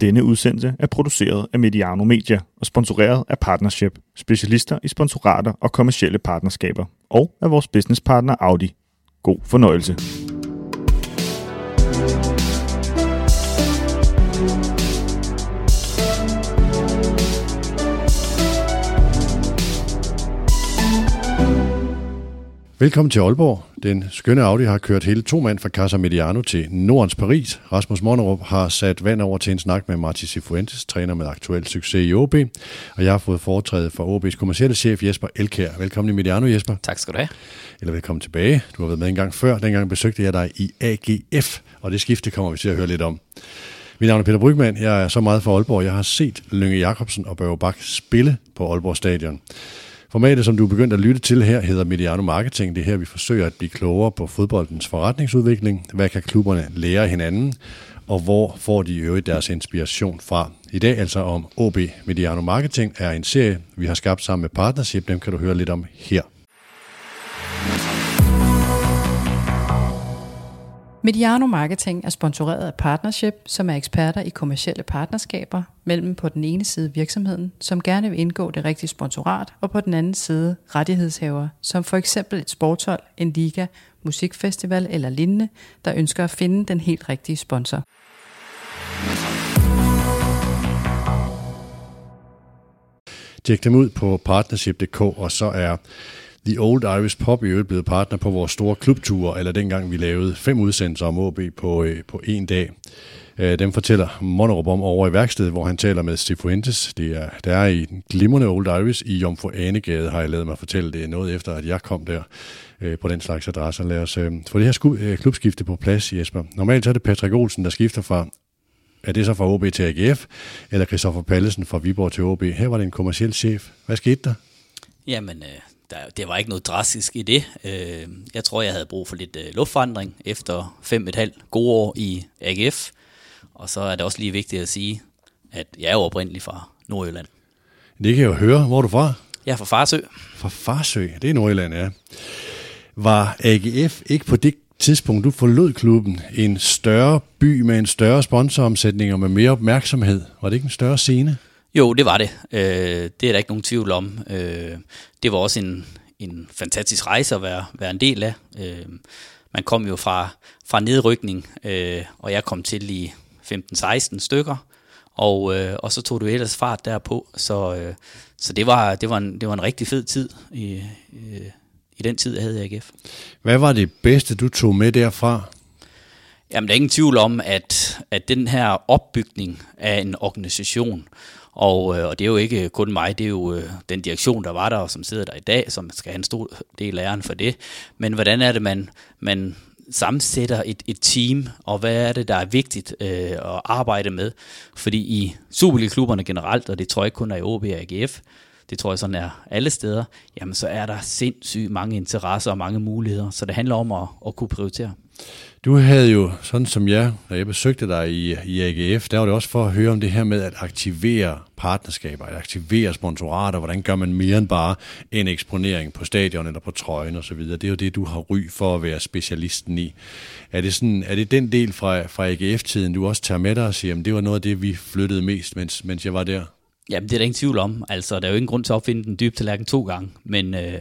Denne udsendelse er produceret af Mediano Media og sponsoreret af Partnership, specialister i sponsorater og kommersielle partnerskaber, og af vores businesspartner Audi. God fornøjelse. Velkommen til Aalborg. Den skønne Audi har kørt hele to mand fra Casa Mediano til Nordens Paris. Rasmus Monnerup har sat vand over til en snak med Martin Cifuentes, træner med aktuel succes i OB. Og jeg har fået foretrædet for OB's kommercielle chef Jesper Elkær. Velkommen i Mediano, Jesper. Tak skal du have. Eller velkommen tilbage. Du har været med en gang før. Dengang besøgte jeg dig i AGF, og det skifte kommer vi til at høre lidt om. Mit navn er Peter Brygman. Jeg er så meget for Aalborg. Jeg har set Lønge Jacobsen og Børge Bak spille på Aalborg Stadion. Formatet, som du er begyndt at lytte til her, hedder Mediano Marketing. Det er her, vi forsøger at blive klogere på fodboldens forretningsudvikling. Hvad kan klubberne lære hinanden? Og hvor får de i øvrigt deres inspiration fra? I dag altså om OB Mediano Marketing er en serie, vi har skabt sammen med Partnership. Dem kan du høre lidt om her. Mediano Marketing er sponsoreret af Partnership, som er eksperter i kommersielle partnerskaber mellem på den ene side virksomheden, som gerne vil indgå det rigtige sponsorat, og på den anden side rettighedshaver, som for eksempel et sporthold, en liga, musikfestival eller lignende, der ønsker at finde den helt rigtige sponsor. Tjek dem ud på partnership.dk, og så er The Old Irish Pop i øvrigt blevet partner på vores store klubture, eller dengang vi lavede fem udsendelser om OB på, øh, på en dag. Øh, dem fortæller Monnerup om over i værkstedet, hvor han taler med Stifuentes. Det er, der er i den glimrende Old Irish i Jomfru Anegade, har jeg lavet mig fortælle. Det er noget efter, at jeg kom der øh, på den slags adresser. Lad os øh, få det her sku, øh, klubskifte på plads, Jesper. Normalt så er det Patrick Olsen, der skifter fra er det så fra OB til AGF, eller Christoffer Pallesen fra Viborg til OB? Her var det en kommersiel chef. Hvad skete der? Jamen, øh, der, det var ikke noget drastisk i det. Øh, jeg tror, jeg havde brug for lidt øh, luftforandring efter fem et halvt gode år i AGF. Og så er det også lige vigtigt at sige, at jeg er jo oprindelig fra Nordjylland. Det kan jeg jo høre. Hvor er du fra? Jeg er fra Farsø. Fra Farsø, det er Nordjylland, ja. Var AGF ikke på det tidspunkt, du forlod klubben, en større by med en større sponsoromsætning og med mere opmærksomhed? Var det ikke en større scene? Jo, det var det. Øh, det er der ikke nogen tvivl om. Øh, det var også en, en fantastisk rejse at være, være en del af. Øh, man kom jo fra, fra nedrykning, øh, og jeg kom til i 15-16 stykker, og, øh, og så tog du ellers fart derpå. Så, øh, så det, var, det, var en, det var en rigtig fed tid i, øh, i den tid, jeg havde i AGF. Hvad var det bedste, du tog med derfra? Jamen, der er ingen tvivl om, at, at den her opbygning af en organisation, og, øh, og det er jo ikke kun mig, det er jo øh, den direktion, der var der, og som sidder der i dag, som skal have en stor del af æren for det. Men hvordan er det, man, man sammensætter et, et team, og hvad er det, der er vigtigt øh, at arbejde med? Fordi i Superliga-klubberne generelt, og det tror jeg ikke kun er i OB og AGF, det tror jeg sådan er alle steder, jamen så er der sindssygt mange interesser og mange muligheder, så det handler om at, at kunne prioritere. Du havde jo, sådan som jeg, når jeg besøgte dig i, i AGF, der var det også for at høre om det her med at aktivere partnerskaber, at aktivere sponsorater, hvordan gør man mere end bare en eksponering på stadion eller på trøjen osv. Det er jo det, du har ry for at være specialisten i. Er det, sådan, er det den del fra, fra AGF-tiden, du også tager med dig og siger, at det var noget af det, vi flyttede mest, mens, mens jeg var der? Jamen, det er der ingen tvivl om. Altså, der er jo ingen grund til at opfinde den dybe tallerken to gange, men, øh,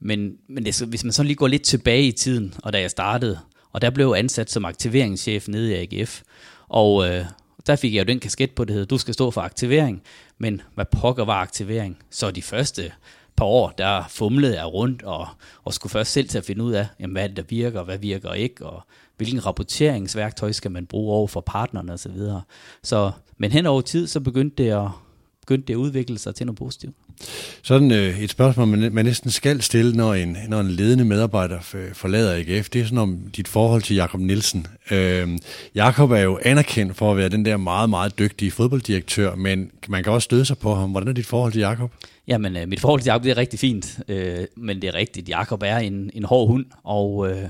men, men det, hvis man så lige går lidt tilbage i tiden, og da jeg startede, og der blev jeg ansat som aktiveringschef nede i AGF. Og øh, der fik jeg jo den kasket på, det hedder, du skal stå for aktivering. Men hvad pokker var aktivering? Så de første par år, der fumlede jeg rundt og, og skulle først selv til at finde ud af, jamen, hvad er det, der virker, hvad virker ikke, og hvilken rapporteringsværktøj skal man bruge over for partnerne osv. Så, så, men hen over tid, så begyndte det at, begyndte det at udvikle sig til noget positivt. Sådan øh, et spørgsmål, man, man næsten skal stille, når en, når en ledende medarbejder forlader AGF, det er sådan om dit forhold til Jakob Nielsen. Øh, Jakob er jo anerkendt for at være den der meget, meget dygtige fodbolddirektør, men man kan også støde sig på ham. Hvordan er dit forhold til Jakob? Jamen, øh, mit forhold til Jakob det er rigtig fint, øh, men det er rigtigt. Jakob er en, en hård hund, og, øh,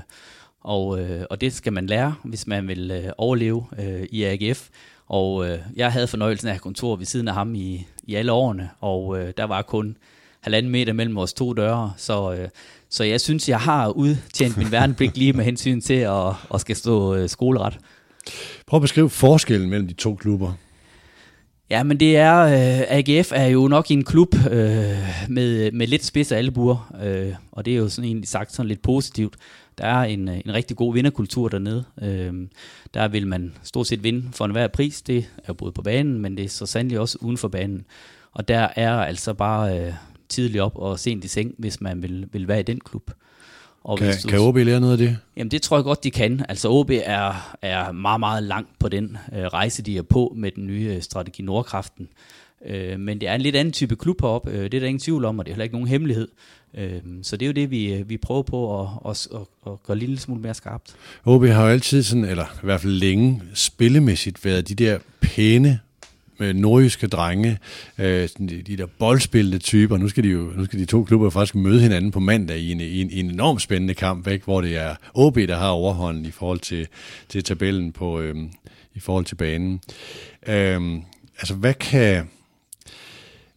og, øh, og det skal man lære, hvis man vil øh, overleve øh, i AGF. Og øh, jeg havde fornøjelsen af at have kontor ved siden af ham i, i alle årene, og øh, der var kun halvanden meter mellem vores to døre, så, øh, så jeg synes, jeg har udtjent min værnepligt lige med hensyn til at, at skal stå øh, skoleret. Prøv at beskrive forskellen mellem de to klubber. Ja, men det er, øh, AGF er jo nok en klub øh, med, med lidt spids af albuer, øh, og det er jo sådan egentlig sagt sådan lidt positivt. Der er en, øh, en rigtig god vinderkultur dernede. Øh, der vil man stort set vinde for enhver pris. Det er både på banen, men det er så sandelig også uden for banen. Og der er altså bare øh, tidligt op og sent i seng, hvis man vil, vil være i den klub. Og kan, hvis du, kan OB lære noget af det? Jamen det tror jeg godt, de kan. Altså OB er, er meget, meget langt på den øh, rejse, de er på med den nye øh, strategi Nordkraften. Øh, men det er en lidt anden type klub heroppe, øh, det er der ingen tvivl om, og det er heller ikke nogen hemmelighed. Øh, så det er jo det, vi, øh, vi prøver på at, at, at, at gøre en lille smule mere skarpt. OB har jo altid sådan, eller i hvert fald længe, spillemæssigt været de der pæne med nordjyske drenge, øh, de, de der boldspillende typer. Nu skal de jo nu skal de to klubber faktisk møde hinanden på mandag i en, i en, i en enormt spændende kamp, ikke? hvor det er OB, der har overhånden i forhold til, til tabellen på, øh, i forhold til banen. Øh, altså, hvad kan...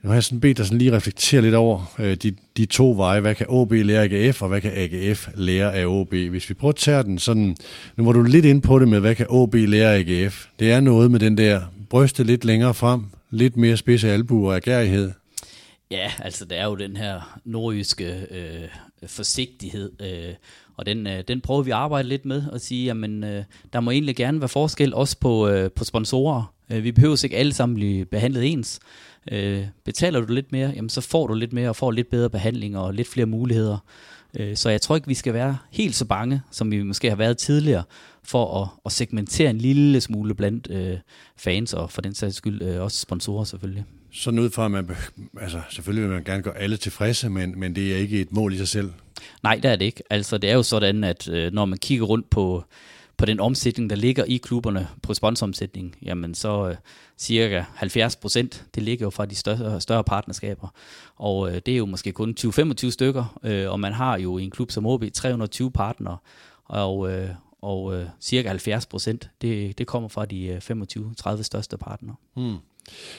Nu har jeg sådan bedt dig sådan lige reflektere lidt over øh, de, de to veje. Hvad kan OB lære af AGF, og hvad kan AGF lære af OB? Hvis vi prøver at tage den sådan... Nu var du lidt ind på det med, hvad kan OB lære af AGF? Det er noget med den der bryste lidt længere frem, lidt mere spidse albu og agerighed? Ja, altså det er jo den her nordjyske øh, forsigtighed, øh, og den, øh, den prøver vi at arbejde lidt med og sige, jamen øh, der må egentlig gerne være forskel også på, øh, på sponsorer. Øh, vi behøver ikke alle sammen blive behandlet ens. Øh, betaler du lidt mere, jamen så får du lidt mere og får lidt bedre behandling og lidt flere muligheder. Øh, så jeg tror ikke, vi skal være helt så bange, som vi måske har været tidligere, for at, at segmentere en lille smule blandt øh, fans, og for den sags skyld øh, også sponsorer selvfølgelig. Sådan ud fra, at man, altså selvfølgelig vil man gerne gøre alle tilfredse, men, men det er ikke et mål i sig selv. Nej, det er det ikke. Altså det er jo sådan, at øh, når man kigger rundt på, på den omsætning, der ligger i klubberne på sponsoromsætning, jamen så øh, cirka 70 procent, det ligger jo fra de større, større partnerskaber. Og øh, det er jo måske kun 20-25 stykker, øh, og man har jo i en klub som OB 320 partnere, og, øh, og øh, cirka 70 procent, det, det kommer fra de øh, 25-30 største partnere. Hmm.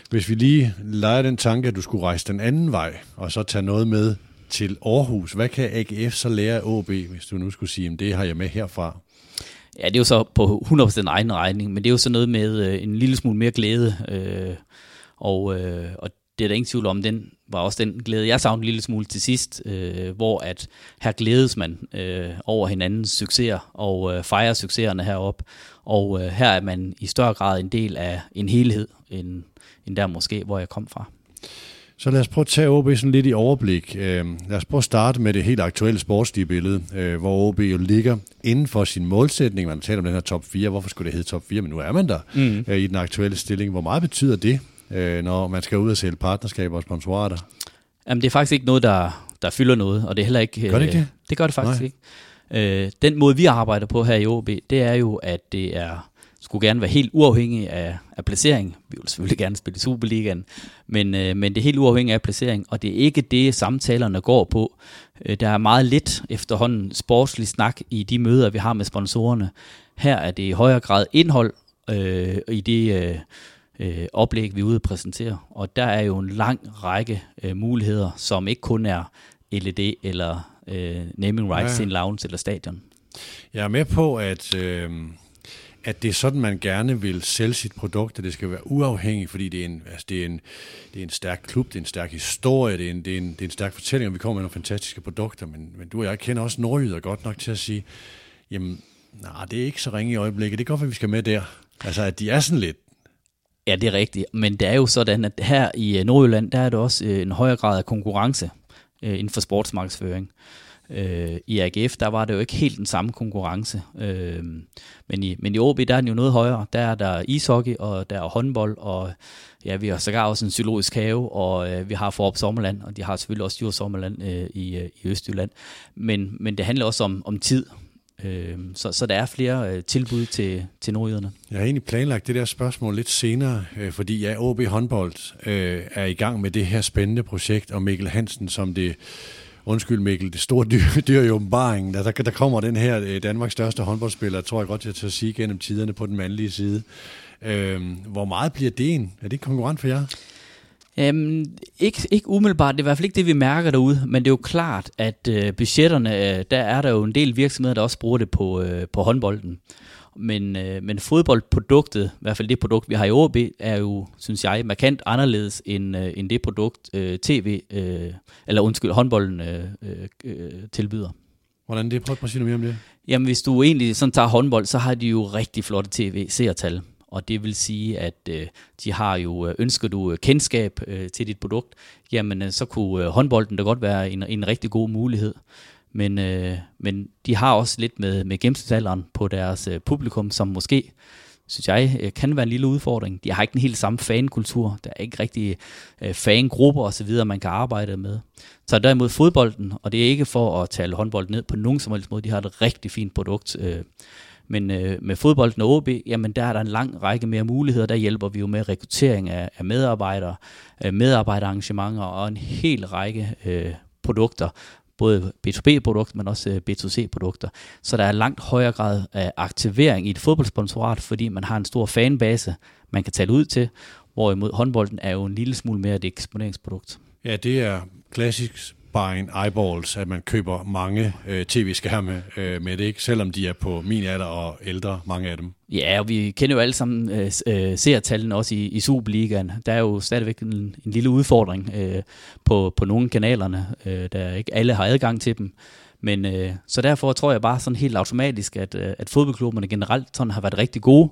Hvis vi lige leger den tanke, at du skulle rejse den anden vej, og så tage noget med til Aarhus, hvad kan AGF så lære af OB, hvis du nu skulle sige, at det har jeg med herfra? Ja, det er jo så på 100% egen regning, men det er jo så noget med øh, en lille smule mere glæde, øh, og, øh, og det er der ingen tvivl om, den var også den glæde, jeg savnede en lille smule til sidst, øh, hvor at her glædes man øh, over hinandens succeser og øh, fejrer succeserne herop. Og øh, her er man i større grad en del af en helhed, end, end der måske, hvor jeg kom fra. Så lad os prøve at tage OB sådan lidt i overblik. Øh, lad os prøve at starte med det helt aktuelle sportslige billede, øh, hvor OB jo ligger inden for sin målsætning. Man taler om den her top 4. Hvorfor skulle det hedde top 4? Men nu er man der mm. øh, i den aktuelle stilling. Hvor meget betyder det øh, når man skal ud og sælge partnerskaber og sponsorater? Jamen, det er faktisk ikke noget, der, der fylder noget, og det er heller ikke... Gør det ikke øh, det? gør det faktisk Nej. ikke. Øh, den måde, vi arbejder på her i OB, det er jo, at det er skulle gerne være helt uafhængig af, af placering. Vi vil selvfølgelig gerne spille i Superligaen, men, øh, men det er helt uafhængig af placering, og det er ikke det, samtalerne går på. Øh, der er meget lidt efterhånden sportslig snak i de møder, vi har med sponsorerne. Her er det i højere grad indhold øh, i det... Øh, øh, oplæg, vi ude at præsentere. Og der er jo en lang række øh, muligheder, som ikke kun er LED eller øh, naming rights ja. til en lounge eller stadion. Jeg er med på, at, øh, at det er sådan, man gerne vil sælge sit produkt, at det skal være uafhængigt, fordi det er en, altså det er en, det er en stærk klub, det er en stærk historie, det er en, det er en, det er en stærk fortælling, og vi kommer med nogle fantastiske produkter, men, men du og jeg kender også nordjyder godt nok til at sige, jamen, nej, det er ikke så ringe i øjeblikket, det er godt, at vi skal med der. Altså, at de er sådan lidt, Ja, det er rigtigt. Men det er jo sådan, at her i Nordjylland, der er det også en højere grad af konkurrence inden for sportsmarkedsføring. Øh, I AGF, der var det jo ikke helt den samme konkurrence. Øh, men i, men i OB, der er den jo noget højere. Der er der ishockey, og der er håndbold, og ja, vi har sågar også en psykologisk have, og øh, vi har Forop Sommerland, og de har selvfølgelig også Djurs Sommerland i, i Østjylland. Men, men det handler også om, om tid. Øh, så, så der er flere øh, tilbud til, til nordjyderne. Jeg har egentlig planlagt det der spørgsmål lidt senere, øh, fordi ja, OB håndbold øh, er i gang med det her spændende projekt, og Mikkel Hansen som det undskyld Mikkel, det store dyr, dyr i åbenbaringen. Der, der, der kommer den her øh, Danmarks største håndboldspiller, tror jeg godt, jeg til at sige, gennem tiderne på den mandlige side. Øhm, hvor meget bliver det en? Er det konkurrent for jer? Øhm, ikke, ikke umiddelbart, det er i hvert fald ikke det, vi mærker derude, men det er jo klart, at øh, budgetterne, øh, der er der jo en del virksomheder, der også bruger det på, øh, på håndbolden. Men, øh, men fodboldproduktet, i hvert fald det produkt, vi har i OB, er jo, synes jeg, markant anderledes end, øh, end det produkt, øh, tv, øh, eller undskyld, håndbolden øh, øh, tilbyder. Hvordan det? Prøv at sige noget mere om det. Jamen, hvis du egentlig sådan tager håndbold, så har de jo rigtig flotte tv-seertal. Og det vil sige, at øh, de har jo, øh, ønsker du øh, kendskab øh, til dit produkt, jamen øh, så kunne øh, håndbolden da godt være en, en rigtig god mulighed. Men, øh, men de har også lidt med, med gennemsnitsalderen på deres øh, publikum, som måske, synes jeg, øh, kan være en lille udfordring. De har ikke den helt samme fankultur. Der er ikke rigtig øh, fangrupper osv., man kan arbejde med. Så derimod fodbolden, og det er ikke for at tale håndbold ned på nogen som helst måde, de har et rigtig fint produkt. Øh, men øh, med fodbolden og OB, jamen der er der en lang række mere muligheder. Der hjælper vi jo med rekruttering af, af medarbejdere, øh, medarbejderarrangementer og en hel række øh, produkter, både B2B-produkter, men også øh, B2C-produkter. Så der er langt højere grad af aktivering i et fodboldsponsorat, fordi man har en stor fanbase, man kan tale ud til, hvorimod håndbolden er jo en lille smule mere et eksponeringsprodukt. Ja, det er klassisk buying eyeballs, at man køber mange øh, tv-skærme øh, med det, ikke? selvom de er på min alder og ældre, mange af dem. Ja, og vi kender jo alle sammen øh, øh, seertallene også i, i Superligaen. Der er jo stadigvæk en, en lille udfordring øh, på, på nogle kanalerne, øh, der ikke alle har adgang til dem. Men øh, så derfor tror jeg bare sådan helt automatisk, at, øh, at fodboldklubberne generelt sådan har været rigtig gode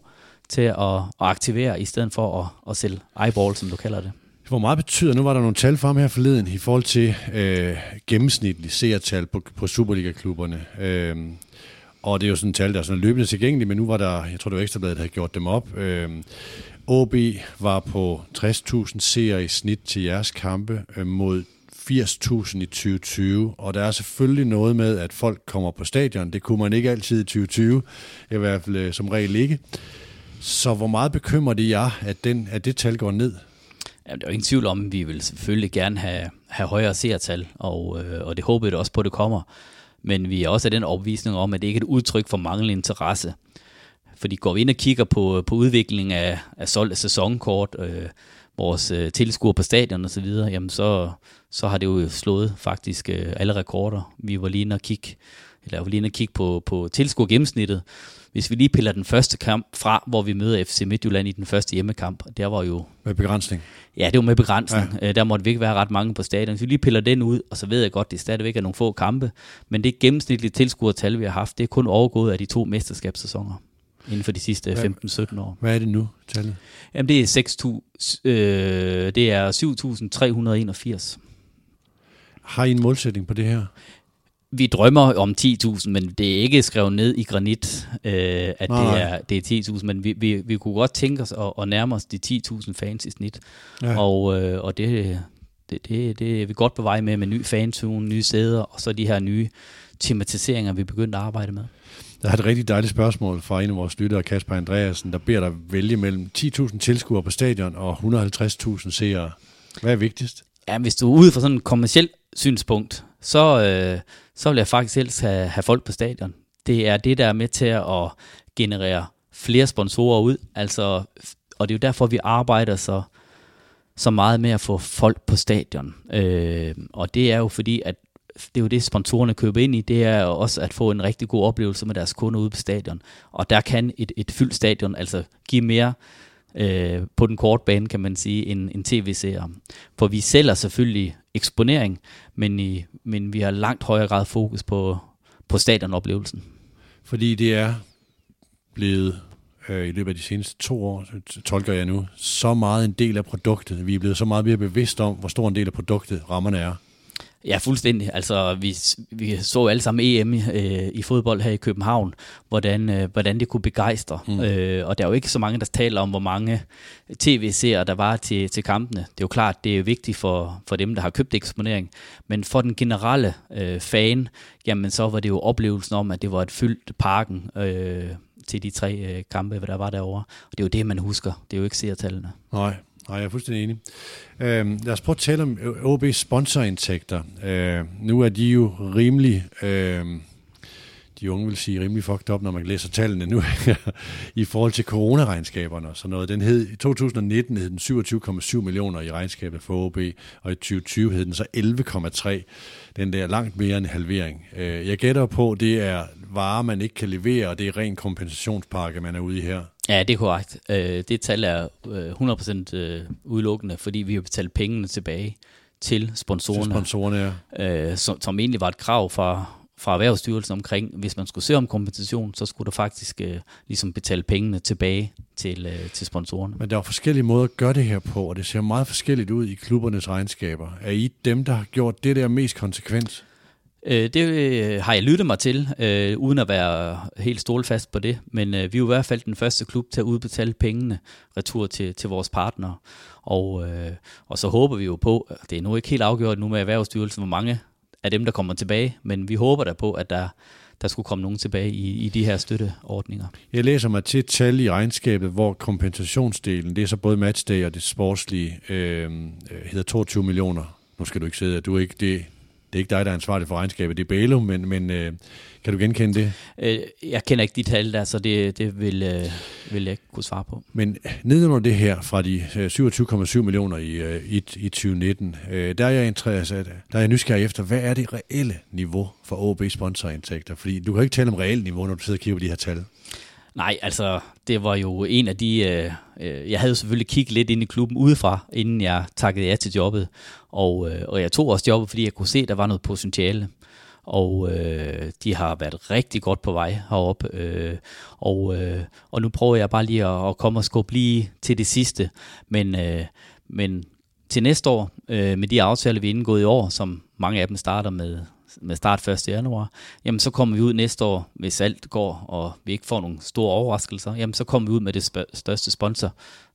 til at, at aktivere, i stedet for at, at sælge eyeball, som du kalder det. Hvor meget betyder, nu var der nogle tal frem her forleden i forhold til øh, gennemsnitlige seertal på, på Superliga-klubberne. Øh, og det er jo sådan et tal, der er sådan løbende tilgængeligt, men nu var der, jeg tror det var Ekstrabladet, der havde gjort dem op. Øh, OB var på 60.000 seere i snit til jeres kampe øh, mod 80.000 i 2020, og der er selvfølgelig noget med, at folk kommer på stadion. Det kunne man ikke altid i 2020, i hvert fald øh, som regel ikke. Så hvor meget bekymrer det jer, at, den, at det tal går ned? Jamen, der er jo ingen tvivl om, at vi vil selvfølgelig gerne have, have højere seertal, og, øh, og det håber jeg også på, at det kommer. Men vi er også af den opvisning om, at det ikke er et udtryk for manglende interesse. Fordi går vi ind og kigger på, på udviklingen af, af solgte sæsonkort, øh, vores øh, tilskuere på stadion osv., jamen så, så har det jo slået faktisk øh, alle rekorder. Vi var lige inde og kigge, eller var lige inde og kigge på, på tilskuer gennemsnittet, hvis vi lige piller den første kamp fra, hvor vi møder FC Midtjylland i den første hjemmekamp, der var jo... Med begrænsning? Ja, det var med begrænsning. Ja. Øh, der måtte vi ikke være ret mange på stadion. Hvis vi lige piller den ud, og så ved jeg godt, det stadigvæk er nogle få kampe, men det gennemsnitlige tilskuertal, vi har haft, det er kun overgået af de to mesterskabssæsoner inden for de sidste 15-17 år. Hvad er det nu, tallet? Jamen, det er 6, øh, det er 7.381. Har I en målsætning på det her? Vi drømmer om 10.000, men det er ikke skrevet ned i granit, øh, at Nej. det er, det er 10.000, men vi, vi, vi kunne godt tænke os at, at nærme os de 10.000 fans i snit, ja. og, øh, og det, det, det, det er vi godt på vej med, med ny fantune, nye sæder, og så de her nye tematiseringer, vi begyndte at arbejde med. Jeg har et rigtig dejligt spørgsmål fra en af vores lyttere, Kasper Andreasen, der beder dig vælge mellem 10.000 tilskuere på stadion og 150.000 seere. Hvad er vigtigst? Ja, hvis du er ude fra sådan et kommersielt synspunkt, så, øh, så vil jeg faktisk helst have, have folk på stadion. Det er det, der er med til at generere flere sponsorer ud. Altså, og det er jo derfor, vi arbejder så, så meget med at få folk på stadion. Øh, og det er jo fordi, at det er jo det, sponsorerne køber ind i, det er også at få en rigtig god oplevelse med deres kunder ude på stadion. Og der kan et, et fyldt stadion altså give mere øh, på den korte bane, kan man sige, en, en tv-seer. For vi sælger selvfølgelig eksponering, men, i, men vi har langt højere grad fokus på, på stadionoplevelsen. Fordi det er blevet øh, i løbet af de seneste to år, tolker jeg nu, så meget en del af produktet. Vi er blevet så meget mere bevidst om, hvor stor en del af produktet rammerne er. Ja, fuldstændig. Altså, vi, vi så alle sammen EM øh, i fodbold her i København, hvordan, øh, hvordan det kunne begejstre. Mm. Øh, og der er jo ikke så mange, der taler om, hvor mange tv-seere der var til, til kampene. Det er jo klart, det er vigtigt for, for dem, der har købt eksponering. Men for den generelle øh, fan, jamen så var det jo oplevelsen om, at det var et fyldt parken øh, til de tre øh, kampe, der var derovre. Og det er jo det, man husker. Det er jo ikke seertallene. Nej. Nej, jeg er fuldstændig enig. Øhm, lad os prøve at tale om OB's sponsorindtægter. Øh, nu er de jo rimelig... Øh, de unge vil sige, rimelig fucked up, når man læser tallene nu, i forhold til coronaregnskaberne og sådan noget. Den hed, I 2019 hed den 27,7 millioner i regnskabet for OB, og i 2020 hed den så 11,3. Den der langt mere end halvering. Øh, jeg gætter på, det er varer, man ikke kan levere, og det er ren kompensationspakke, man er ude i her. Ja, det er korrekt. Øh, det tal er 100% udelukkende, fordi vi har betalt pengene tilbage til sponsorerne. Til sponsorerne, ja. Øh, som, som egentlig var et krav fra, fra Erhvervsstyrelsen omkring, hvis man skulle se om kompensation, så skulle der faktisk øh, ligesom betale pengene tilbage til, øh, til sponsorerne. Men der er forskellige måder at gøre det her på, og det ser meget forskelligt ud i klubbernes regnskaber. Er I dem, der har gjort det der mest konsekvent? Øh, det øh, har jeg lyttet mig til, øh, uden at være helt stålfast på det. Men øh, vi er jo i hvert fald den første klub til at udbetale pengene retur til, til vores partnere. Og, øh, og så håber vi jo på, det er nu ikke helt afgjort nu med Erhvervsstyrelsen, hvor mange af dem, der kommer tilbage, men vi håber da på, at der, der skulle komme nogen tilbage i, i de her støtteordninger. Jeg læser mig til et tal i regnskabet, hvor kompensationsdelen, det er så både matchday og det sportslige, øh, øh hedder 22 millioner. Nu skal du ikke sidde, at du ikke, det, det er ikke dig, der er ansvarlig for regnskabet, det er Balo, men, men øh, kan du genkende det? Øh, jeg kender ikke de tal der, så det, det vil, øh, vil jeg ikke kunne svare på. Men nedenunder det her, fra de 27,7 øh, millioner i, øh, i, i 2019, øh, der, er jeg interesseret, der er jeg nysgerrig efter, hvad er det reelle niveau for OB sponsorindtægter? Fordi du kan ikke tale om reelt niveau, når du sidder og kigger på de her tal. Nej, altså, det var jo en af de... Øh, øh, jeg havde jo selvfølgelig kigget lidt ind i klubben udefra, inden jeg takkede ja til jobbet. Og, øh, og jeg tog også jobbet, fordi jeg kunne se, at der var noget potentiale. Og øh, de har været rigtig godt på vej heroppe. Øh, og, øh, og nu prøver jeg bare lige at, at komme og skubbe lige til det sidste. Men, øh, men til næste år, øh, med de aftaler, vi er indgået i år, som mange af dem starter med med start 1. januar, jamen så kommer vi ud næste år, hvis alt går, og vi ikke får nogle store overraskelser, jamen så kommer vi ud med det største sponsor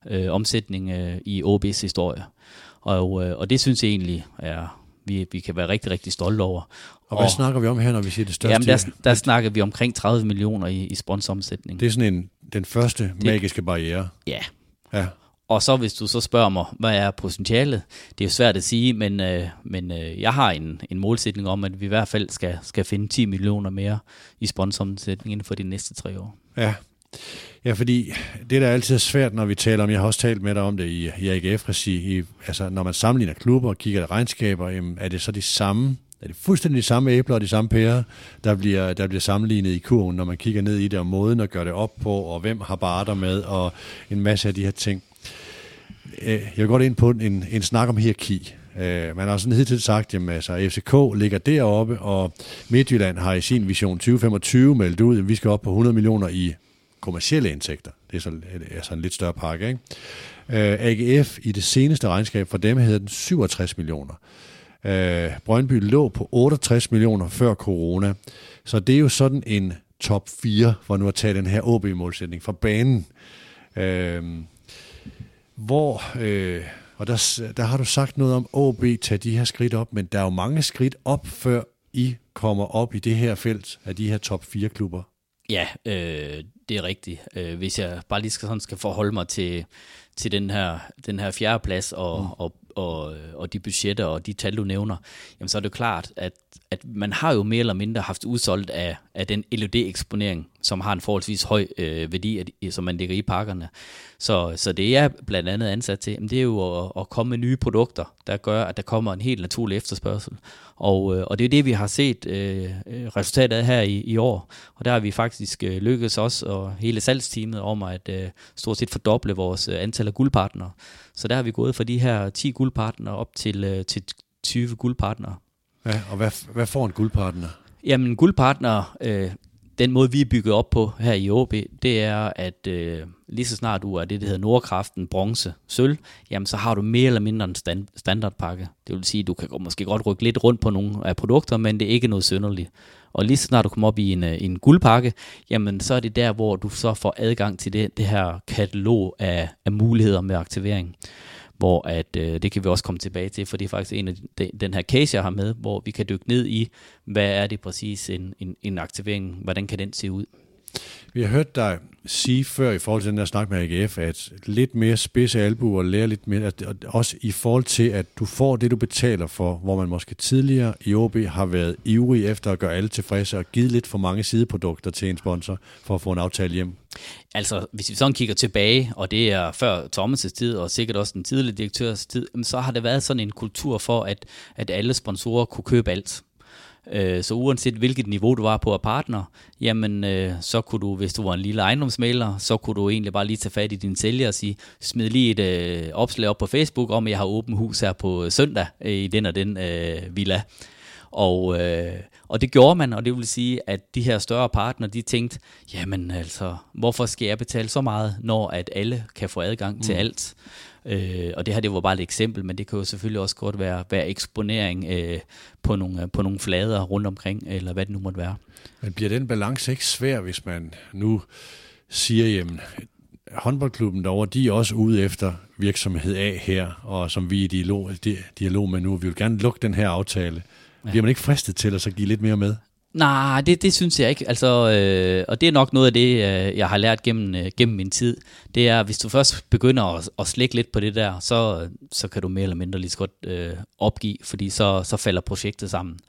øh, omsætning øh, i OB's historie. Og, øh, og det synes jeg egentlig er, vi, vi kan være rigtig, rigtig stolte over. Og, og hvad snakker vi om her, når vi siger det største? Jamen der, der snakker vi omkring 30 millioner i, i sponsoromsætning. Det er sådan en, den første det, magiske barriere. Ja. ja. Og så hvis du så spørger mig, hvad er potentialet? Det er jo svært at sige, men, øh, men øh, jeg har en, en målsætning om, at vi i hvert fald skal, skal finde 10 millioner mere i sponsoromsætning inden for de næste tre år. Ja. Ja, fordi det der er altid svært, når vi taler om, jeg har også talt med dig om det i, i AGF-regi, altså når man sammenligner klubber og kigger på regnskaber, jamen, er det så de samme er det fuldstændig de samme æbler og de samme pærer, der bliver, der bliver sammenlignet i kurven, når man kigger ned i det, og måden at gøre det op på, og hvem har barter med, og en masse af de her ting. Øh, jeg vil godt ind på en, en snak om hierarki. Øh, man har sådan hidtil sagt, at altså, FCK ligger deroppe, og Midtjylland har i sin vision 2025 meldt ud, at vi skal op på 100 millioner i kommercielle indtægter. Det er så altså en lidt større pakke. Ikke? Øh, AGF i det seneste regnskab for dem hedder den 67 millioner. Øh, Brøndby lå på 68 millioner før corona. Så det er jo sådan en top 4, hvor nu at tage den her OB-målsætning fra banen. Øh, hvor, øh, og der, der har du sagt noget om, OB tager de her skridt op, men der er jo mange skridt op, før I kommer op i det her felt af de her top 4 klubber. Ja, øh, det er rigtigt. Øh, hvis jeg bare lige skal, sådan skal forholde mig til, til den her, den her fjerde plads og, mm. og, og, og de budgetter og de tal, du nævner, jamen så er det klart, at, at man har jo mere eller mindre haft udsolgt af, af den LED-eksponering, som har en forholdsvis høj øh, værdi, at, øh, som man ligger i pakkerne. Så, så det er blandt andet ansat til, det er jo at, at komme med nye produkter, der gør, at der kommer en helt naturlig efterspørgsel. Og, øh, og det er det, vi har set øh, øh, resultatet af her i, i år. Og der har vi faktisk øh, lykkedes os og hele salgsteamet, om at øh, stort set fordoble vores øh, antal af guldpartnere. Så der har vi gået fra de her 10 guldpartnere op til, øh, til 20 guldpartnere. Ja, og hvad, hvad får en guldpartner? Jamen, guldpartner, øh, den måde, vi er bygget op på her i OB, det er, at øh, lige så snart du er det, der hedder Nordkraften, bronze, sølv, jamen så har du mere eller mindre en stand, standardpakke. Det vil sige, du kan måske godt rykke lidt rundt på nogle af produkter, men det er ikke noget synderligt. Og lige så snart du kommer op i en, øh, en guldpakke, jamen så er det der, hvor du så får adgang til det, det her katalog af, af muligheder med aktivering hvor at, øh, det kan vi også komme tilbage til, for det er faktisk en af de, den her case, jeg har med, hvor vi kan dykke ned i, hvad er det præcis en, en, en aktivering, hvordan kan den se ud? Vi har hørt dig sige før i forhold til den der snak med AGF, at lidt mere spidse albuer, lære lidt mere, at, også i forhold til, at du får det, du betaler for, hvor man måske tidligere i OB har været ivrig efter at gøre alle tilfredse og givet lidt for mange sideprodukter til en sponsor for at få en aftale hjem. Altså, hvis vi sådan kigger tilbage, og det er før Thomas' tid, og sikkert også den tidlige direktørs tid, så har det været sådan en kultur for, at, at alle sponsorer kunne købe alt. Øh, så uanset hvilket niveau du var på af partner, jamen øh, så kunne du, hvis du var en lille ejendomsmaler, så kunne du egentlig bare lige tage fat i din sælger og sige, smid lige et øh, opslag op på Facebook om, at jeg har åbent hus her på søndag i den og den øh, villa. Og, øh, og det gjorde man, og det vil sige, at de her større partner, de tænkte, jamen altså, hvorfor skal jeg betale så meget, når at alle kan få adgang mm. til alt? Øh, og det her det var bare et eksempel, men det kan jo selvfølgelig også godt være, være eksponering øh, på, nogle, på nogle flader rundt omkring, eller hvad det nu måtte være. Men bliver den balance ikke svær, hvis man nu siger, jamen, håndboldklubben derovre, de er også ude efter virksomhed A her, og som vi er i dialog, dialog med nu, vi vil gerne lukke den her aftale. Ja. Bliver man ikke fristet til at så give lidt mere med? Nej, det, det synes jeg ikke. Altså, øh, og det er nok noget af det, øh, jeg har lært gennem, øh, gennem min tid. Det er, hvis du først begynder at, at slække lidt på det der, så, så kan du mere eller mindre lige så godt øh, opgive, fordi så, så falder projektet sammen.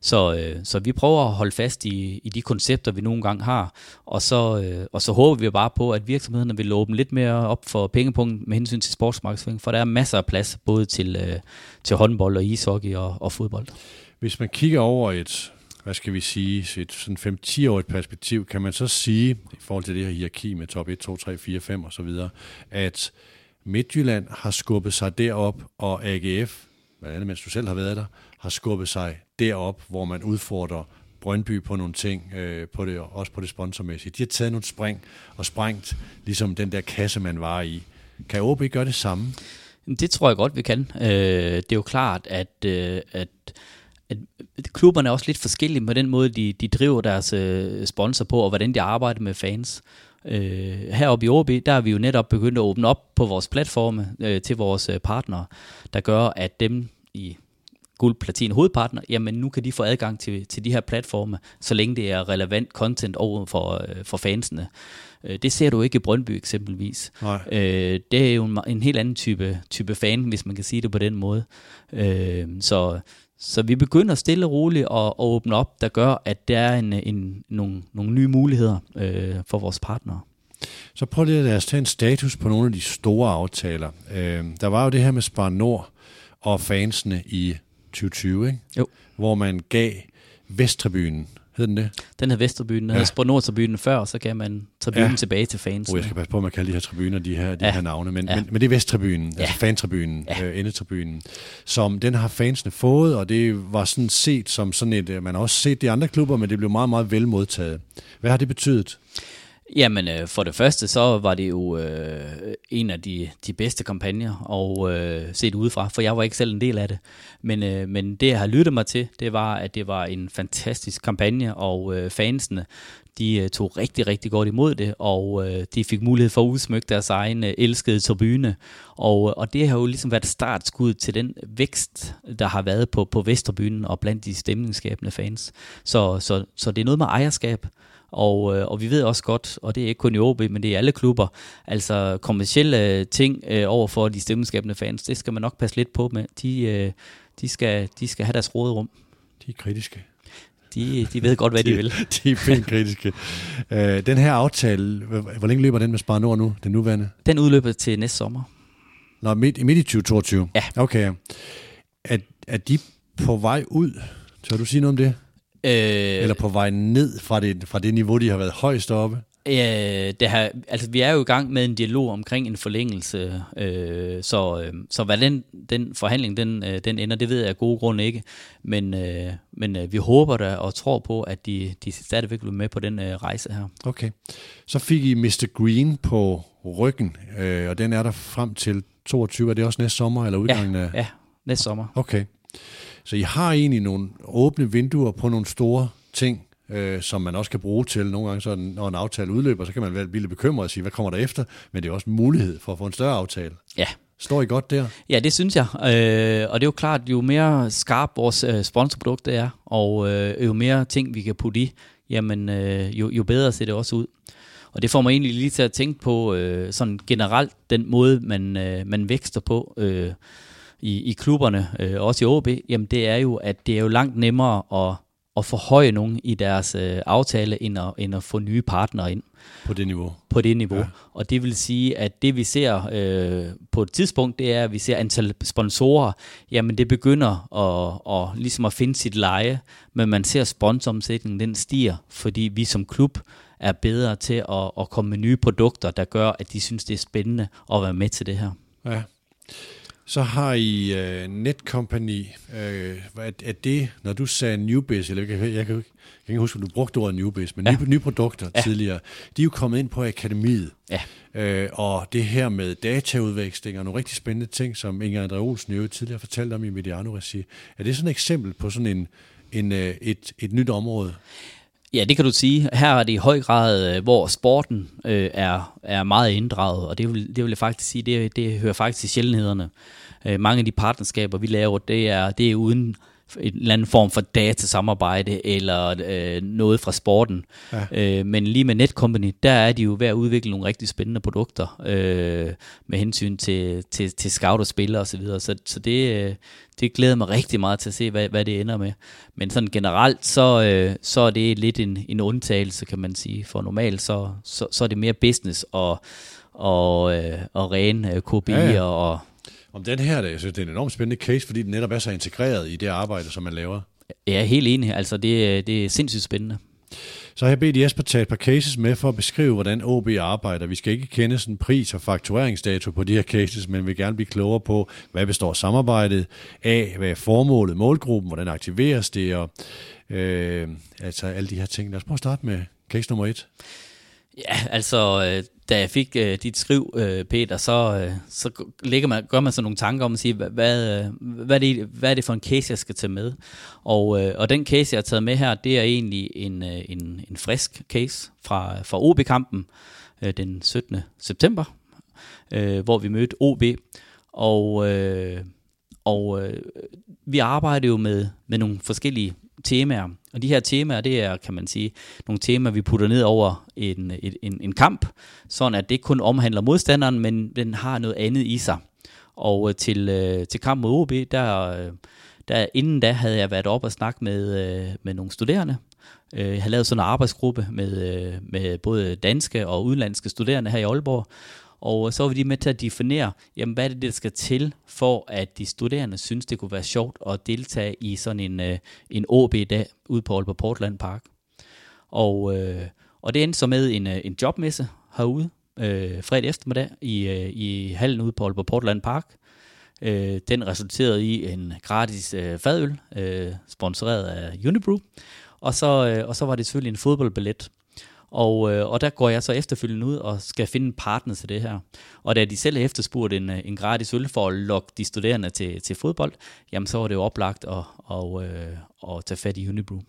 Så, øh, så vi prøver at holde fast i, i de koncepter, vi nogle gange har, og så, øh, og så håber vi bare på, at virksomhederne vil åbne lidt mere op for pengepunkt med hensyn til sportsmarkedsføring, for der er masser af plads både til, øh, til håndbold og ishockey og, og fodbold. Hvis man kigger over et hvad skal vi sige, et sådan 5-10-årigt perspektiv, kan man så sige, i forhold til det her hierarki med top 1, 2, 3, 4, 5 og så videre, at Midtjylland har skubbet sig derop, og AGF, blandt andet mens du selv har været der, har skubbet sig derop, hvor man udfordrer Brøndby på nogle ting, øh, på det, også på det sponsormæssige. De har taget nogle spring og sprængt ligesom den der kasse, man var i. Kan OB gøre det samme? Det tror jeg godt, vi kan. Øh, det er jo klart, at, øh, at at klubberne er også lidt forskellige med den måde, de, de driver deres øh, sponsor på, og hvordan de arbejder med fans. Øh, heroppe i OB, der er vi jo netop begyndt at åbne op på vores platforme øh, til vores øh, partnere, der gør, at dem i guld, platin hovedpartner, jamen nu kan de få adgang til, til de her platforme, så længe det er relevant content over for, øh, for fansene. Øh, det ser du ikke i Brøndby eksempelvis. Nej. Øh, det er jo en, en helt anden type, type fan, hvis man kan sige det på den måde. Øh, så så vi begynder stille og roligt at, at åbne op, der gør, at der er en, en, nogle, nogle nye muligheder øh, for vores partnere. Så prøv lige at tage en status på nogle af de store aftaler. Øh, der var jo det her med Spar Nord og fansene i 2020, ikke? Jo. hvor man gav Vesttribunen Hed den det? Den hed Vesterbyen. Den ja. hed Sport Nord-tribunen før, og så kan man tribunen ja. tilbage til fans. Oh, jeg skal passe på, at man kalder de her tribuner de her, de ja. her navne. Men, ja. men, men det er Vesttribunen, ja. altså fantribunen, ja. øh, endetribunen, som den har fansene fået, og det var sådan set som sådan et, øh, man har også set de andre klubber, men det blev meget, meget vel modtaget. Hvad har det betydet? Jamen, øh, for det første, så var det jo øh, en af de, de bedste kampagner, og øh, set udefra, for jeg var ikke selv en del af det. Men, øh, men det, jeg har lyttet mig til, det var, at det var en fantastisk kampagne, og øh, fansene, de øh, tog rigtig, rigtig godt imod det, og øh, de fik mulighed for at udsmykke deres egen øh, elskede tribune. Og, øh, og det har jo ligesom været startskud til den vækst, der har været på, på Vesterbyen og blandt de stemningsskabende fans. Så, så, så det er noget med ejerskab. Og, øh, og vi ved også godt, og det er ikke kun i OB, men det er i alle klubber, altså kommersielle ting øh, over for de stemmeskabende fans, det skal man nok passe lidt på med. De, øh, de, skal, de skal have deres råderum. De er kritiske. De, de ved godt, hvad de, de vil. De er pænt kritiske. Øh, den her aftale, hvor længe løber den med Spar Nord nu, den nuværende? Den udløber til næste sommer. Nå, midt, midt i 2022? Ja. Okay. Er, er de på vej ud? Tør du sige noget om det? Øh, Eller på vej ned fra det, fra det niveau, de har været højst oppe? Øh, det her, altså, vi er jo i gang med en dialog omkring en forlængelse, øh, så, øh, så hvad den, den forhandling den, øh, den ender, det ved jeg af gode grunde ikke. Men, øh, men øh, vi håber da og tror på, at de, de stadigvæk vil med på den øh, rejse her. Okay. Så fik I Mr. Green på ryggen, øh, og den er der frem til 22. Er det også næste sommer, eller udgangen ja, af? Ja, næste sommer. Okay. Så I har egentlig nogle åbne vinduer på nogle store ting, øh, som man også kan bruge til. Nogle gange, så når en aftale udløber, så kan man være lidt bekymret og sige, hvad kommer der efter? Men det er også en mulighed for at få en større aftale. Ja. Står I godt der? Ja, det synes jeg. Øh, og det er jo klart, jo mere skarp vores øh, sponsorprodukt er, og øh, jo mere ting vi kan putte i, jamen øh, jo, jo bedre ser det også ud. Og det får mig egentlig lige til at tænke på øh, sådan generelt den måde, man, øh, man vækster på øh, i, i klubberne, øh, også i OB, jamen det er jo, at det er jo langt nemmere at, at forhøje nogen i deres øh, aftale, end at, end at få nye partnere ind. På det niveau. På det niveau. Ja. Og det vil sige, at det vi ser øh, på et tidspunkt, det er, at vi ser antal sponsorer, jamen det begynder at, at, ligesom at finde sit leje, men man ser sponsoromsætningen, den stiger, fordi vi som klub er bedre til at, at komme med nye produkter, der gør, at de synes, det er spændende at være med til det her. Ja. Så har I uh, Netcompany. Uh, er, er det, når du sagde Newbiz, eller jeg, jeg, jeg, jeg kan ikke huske, om du brugte ordet Newbiz, men ja. nye, nye produkter ja. tidligere, de er jo kommet ind på akademiet. Ja. Uh, og det her med dataudveksling og nogle rigtig spændende ting, som Inger Andre Olsen jo tidligere fortalte om i Mediano-regi. Er det sådan et eksempel på sådan en, en, uh, et, et nyt område? Ja, det kan du sige. Her er det i høj grad, øh, hvor sporten øh, er, er meget inddraget, og det vil, det vil jeg faktisk sige, det, det hører faktisk til sjældenhederne. Øh, mange af de partnerskaber, vi laver, det er, det er uden en eller anden form for datasamarbejde eller øh, noget fra sporten. Ja. Øh, men lige med Netcompany, der er de jo ved at udvikle nogle rigtig spændende produkter øh, med hensyn til, til, til scout og spillere osv. Så, videre. så, så det, øh, det glæder mig rigtig meget til at se, hvad, hvad det ender med. Men sådan generelt, så, øh, så er det lidt en, en undtagelse, kan man sige. For normalt, så, så, så er det mere business og, og, øh, og ren øh, ja, ja. og om den her, jeg synes, det er en enormt spændende case, fordi den netop er så integreret i det arbejde, som man laver. Jeg er helt enig. Altså, det, det er sindssygt spændende. Så har jeg bedt Jesper tage et par cases med for at beskrive, hvordan OB arbejder. Vi skal ikke kende sådan pris- og faktureringsdato på de her cases, men vi vil gerne blive klogere på, hvad består samarbejdet af, hvad er formålet, målgruppen, hvordan aktiveres det, og øh, altså alle de her ting. Lad os prøve at starte med case nummer et. Ja, altså, øh, da jeg fik øh, dit skriv, øh, Peter, så, øh, så ligger man, gør man så nogle tanker om at sige, hvad, hvad, øh, hvad, er det, hvad er det for en case, jeg skal tage med? Og, øh, og den case, jeg har taget med her, det er egentlig en, øh, en, en frisk case fra, fra OB-kampen øh, den 17. september, øh, hvor vi mødte OB. Og, øh, og øh, vi arbejder jo med, med nogle forskellige temaer. Og de her temaer, det er, kan man sige, nogle temaer, vi putter ned over en, en, en kamp, sådan at det ikke kun omhandler modstanderen, men den har noget andet i sig. Og øh, til, øh, til kamp mod OB, der, øh, der inden da havde jeg været op og snakke med, øh, med nogle studerende. Jeg havde lavet sådan en arbejdsgruppe med, med både danske og udenlandske studerende her i Aalborg, og så var de med til at definere, jamen, hvad er det, der skal til, for at de studerende synes, det kunne være sjovt at deltage i sådan en, øh, en OB-dag ude på Aalborg Portland Park. Og, øh, og det endte så med en, øh, en jobmesse herude, øh, fredag eftermiddag, i, øh, i hallen ude på Aalborg Portland Park. Øh, den resulterede i en gratis øh, fadøl, øh, sponsoreret af Unibrew. Og så, øh, og så var det selvfølgelig en fodboldbillet og, øh, og der går jeg så efterfølgende ud og skal finde en partner til det her. Og da de selv har efterspurgt en, øh, en gratis øl for at lokke de studerende til, til fodbold, jamen så var det jo oplagt at, og, øh, at tage fat i Unibrew.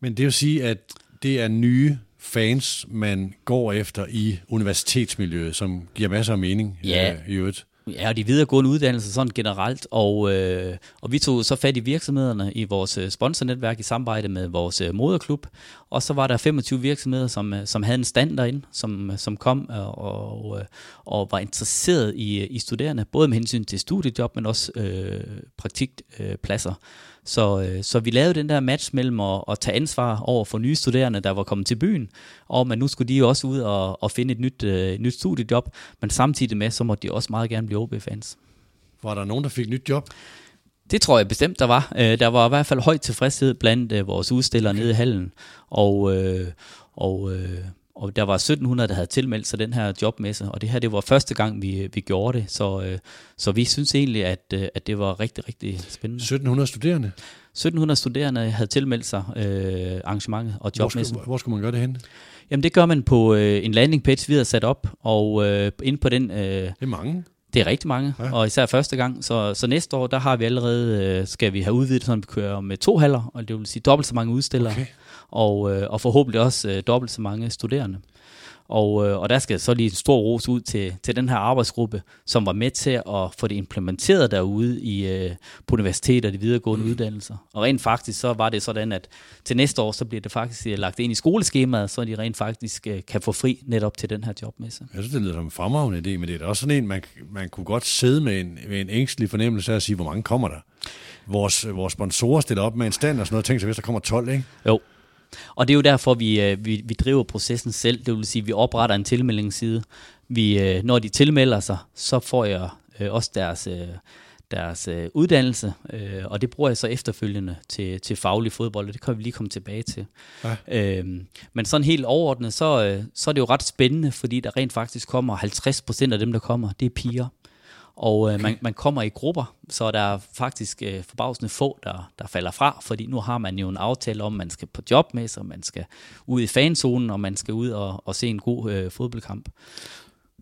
Men det vil sige, at det er nye fans, man går efter i universitetsmiljøet, som giver masser af mening ja. øh, i øvrigt. Ja, og de videregående uddannelser sådan generelt, og, øh, og vi tog så fat i virksomhederne i vores øh, sponsornetværk i samarbejde med vores øh, moderklub, og så var der 25 virksomheder, som, øh, som havde en stand derinde, som, som kom og, og, og var interesseret i, i studerende, både med hensyn til studiejob, men også øh, praktikpladser. Øh, så, øh, så vi lavede den der match mellem at, at tage ansvar over for nye studerende, der var kommet til byen, og men nu skulle de jo også ud og, og finde et nyt, øh, nyt studiejob, men samtidig med, så måtte de også meget gerne blive OB-fans. Var der nogen, der fik nyt job? Det tror jeg bestemt, der var. Øh, der var i hvert fald høj tilfredshed blandt øh, vores udstillere okay. nede i hallen, og, øh, og øh, og der var 1700, der havde tilmeldt sig den her jobmesse, og det her det var første gang, vi, vi gjorde det, så, øh, så vi synes egentlig, at, øh, at det var rigtig, rigtig spændende. 1700 studerende? 1700 studerende havde tilmeldt sig øh, arrangementet og jobmessen. Hvor skulle, hvor skulle man gøre det hen? Jamen det gør man på øh, en landing page, vi har sat op, og øh, ind på den... Øh, det er mange. Det er rigtig mange, ja. og især første gang. Så, så næste år, der har vi allerede, øh, skal vi have udvidet, så vi kører med to haller, og det vil sige dobbelt så mange udstillere. Okay og, øh, og forhåbentlig også øh, dobbelt så mange studerende. Og, øh, og der skal så lige en stor ros ud til, til den her arbejdsgruppe, som var med til at få det implementeret derude i, øh, på universiteter og de videregående mm. uddannelser. Og rent faktisk så var det sådan, at til næste år, så bliver det faktisk øh, lagt ind i skoleskemaet, så de rent faktisk øh, kan få fri netop til den her jobmesse. Jeg synes, det lyder som en fremragende idé, men det er også sådan en, man, man kunne godt sidde med en, med en ængstelig fornemmelse af at sige, hvor mange kommer der? Vores, vores sponsorer stiller op med en stand og sådan noget, tænk sig, hvis der kommer 12, ikke? Jo, og det er jo derfor, vi, øh, vi, vi driver processen selv. Det vil sige, at vi opretter en tilmeldingsside. Vi, øh, når de tilmelder sig, så får jeg øh, også deres, deres uddannelse, og det bruger jeg så efterfølgende til, til faglig fodbold, og det kan vi lige komme tilbage til. Ja. Øhm, men sådan helt overordnet, så, så er det jo ret spændende, fordi der rent faktisk kommer 50% af dem, der kommer, det er piger. Og øh, okay. man, man kommer i grupper, så der er faktisk øh, forbavsende få, der, der falder fra, fordi nu har man jo en aftale om, at man skal på job med sig, man skal ud i fanzonen, og man skal ud og, og se en god øh, fodboldkamp.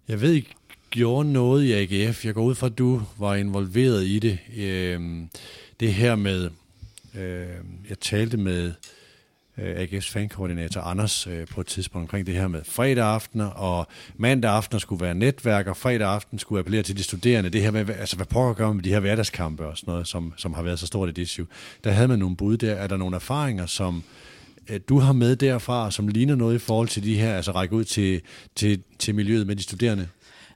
Jeg ved ikke, gjorde noget i AGF. Jeg går ud fra, at du var involveret i det. Øh, det her med, øh, jeg talte med Øh, AGF's fankoordinator Anders øh, på et tidspunkt omkring det her med fredag aftener, og mandag aftener skulle være netværk, og fredag aften skulle appellere til de studerende. Det her med, altså hvad pokker gør med de her hverdagskampe og sådan noget, som, som har været så stort et issue. Der havde man nogle bud der. Er der nogle erfaringer, som øh, du har med derfra, som ligner noget i forhold til de her, altså række ud til, til, til miljøet med de studerende?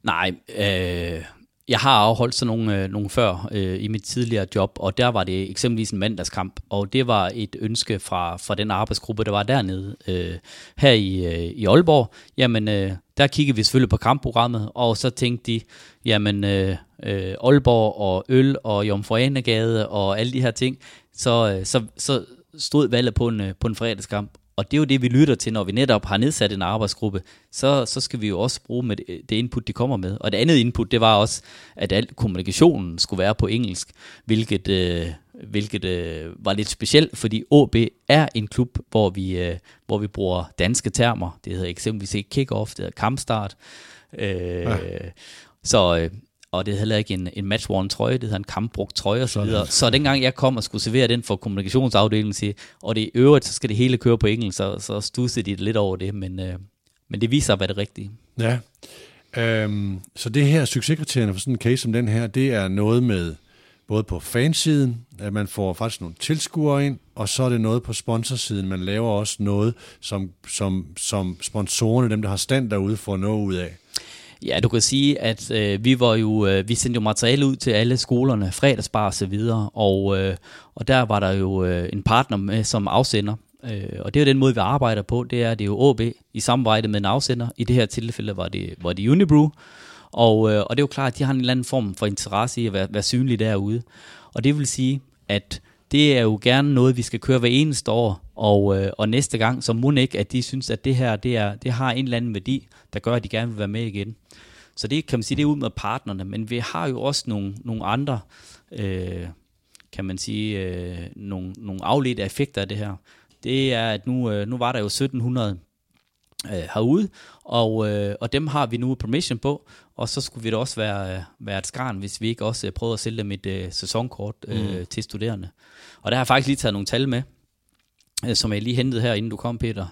Nej, øh, jeg har afholdt sådan nogle, øh, nogle før øh, i mit tidligere job, og der var det eksempelvis en mandagskamp, og det var et ønske fra, fra den arbejdsgruppe, der var dernede. Øh, her i, øh, i Aalborg, jamen øh, der kiggede vi selvfølgelig på kampprogrammet, og så tænkte de, jamen øh, øh, Aalborg og øl og Jomfruanegade og alle de her ting, så, øh, så, så stod valget på en, øh, på en fredagskamp, og det er jo det, vi lytter til, når vi netop har nedsat en arbejdsgruppe. Så, så skal vi jo også bruge med det, det input, de kommer med. Og det andet input, det var også, at al kommunikationen skulle være på engelsk, hvilket, øh, hvilket øh, var lidt specielt, fordi OB er en klub, hvor vi, øh, hvor vi bruger danske termer. Det hedder eksempelvis ikke kick-off, det hedder kampstart. Øh, ja. Så, øh, og det er heller ikke en, en match-worn trøje, det hedder en kampbrugt trøje osv. Så, så dengang jeg kom og skulle servere den for kommunikationsafdelingen, sige, og det i øvrigt, så skal det hele køre på engelsk, så, så stussede de lidt over det, men, øh, men det viser at være det rigtige. Ja, øhm, så det her succeskriterierne for sådan en case som den her, det er noget med både på fansiden, at man får faktisk nogle tilskuere ind, og så er det noget på sponsorsiden. Man laver også noget, som, som, som sponsorerne, dem der har stand derude, får noget ud af. Ja, du kan sige, at øh, vi var jo øh, vi sendte jo materiale ud til alle skolerne, fredagsbar og så videre, og, øh, og der var der jo øh, en partner med som afsender. Øh, og det er jo den måde, vi arbejder på, det er, det er jo AB i samarbejde med en afsender. I det her tilfælde var det, var det Unibrew, og, øh, og det er jo klart, at de har en eller anden form for interesse i at være, være synlige derude. Og det vil sige, at det er jo gerne noget, vi skal køre hver eneste år, og, øh, og næste gang, så må ikke, at de synes, at det her det, er, det har en eller anden værdi, der gør, at de gerne vil være med igen. Så det kan man sige, det er ud med partnerne, men vi har jo også nogle, nogle andre, øh, kan man sige, øh, nogle, nogle afledte effekter af det her. Det er, at nu, øh, nu var der jo 1700 øh, herude, og, øh, og dem har vi nu permission på, og så skulle vi da også være, være et skarn, hvis vi ikke også prøvede at sælge dem et øh, sæsonkort øh, mm. til studerende. Og der har jeg faktisk lige taget nogle tal med, øh, som jeg lige hentede her, inden du kom, Peter.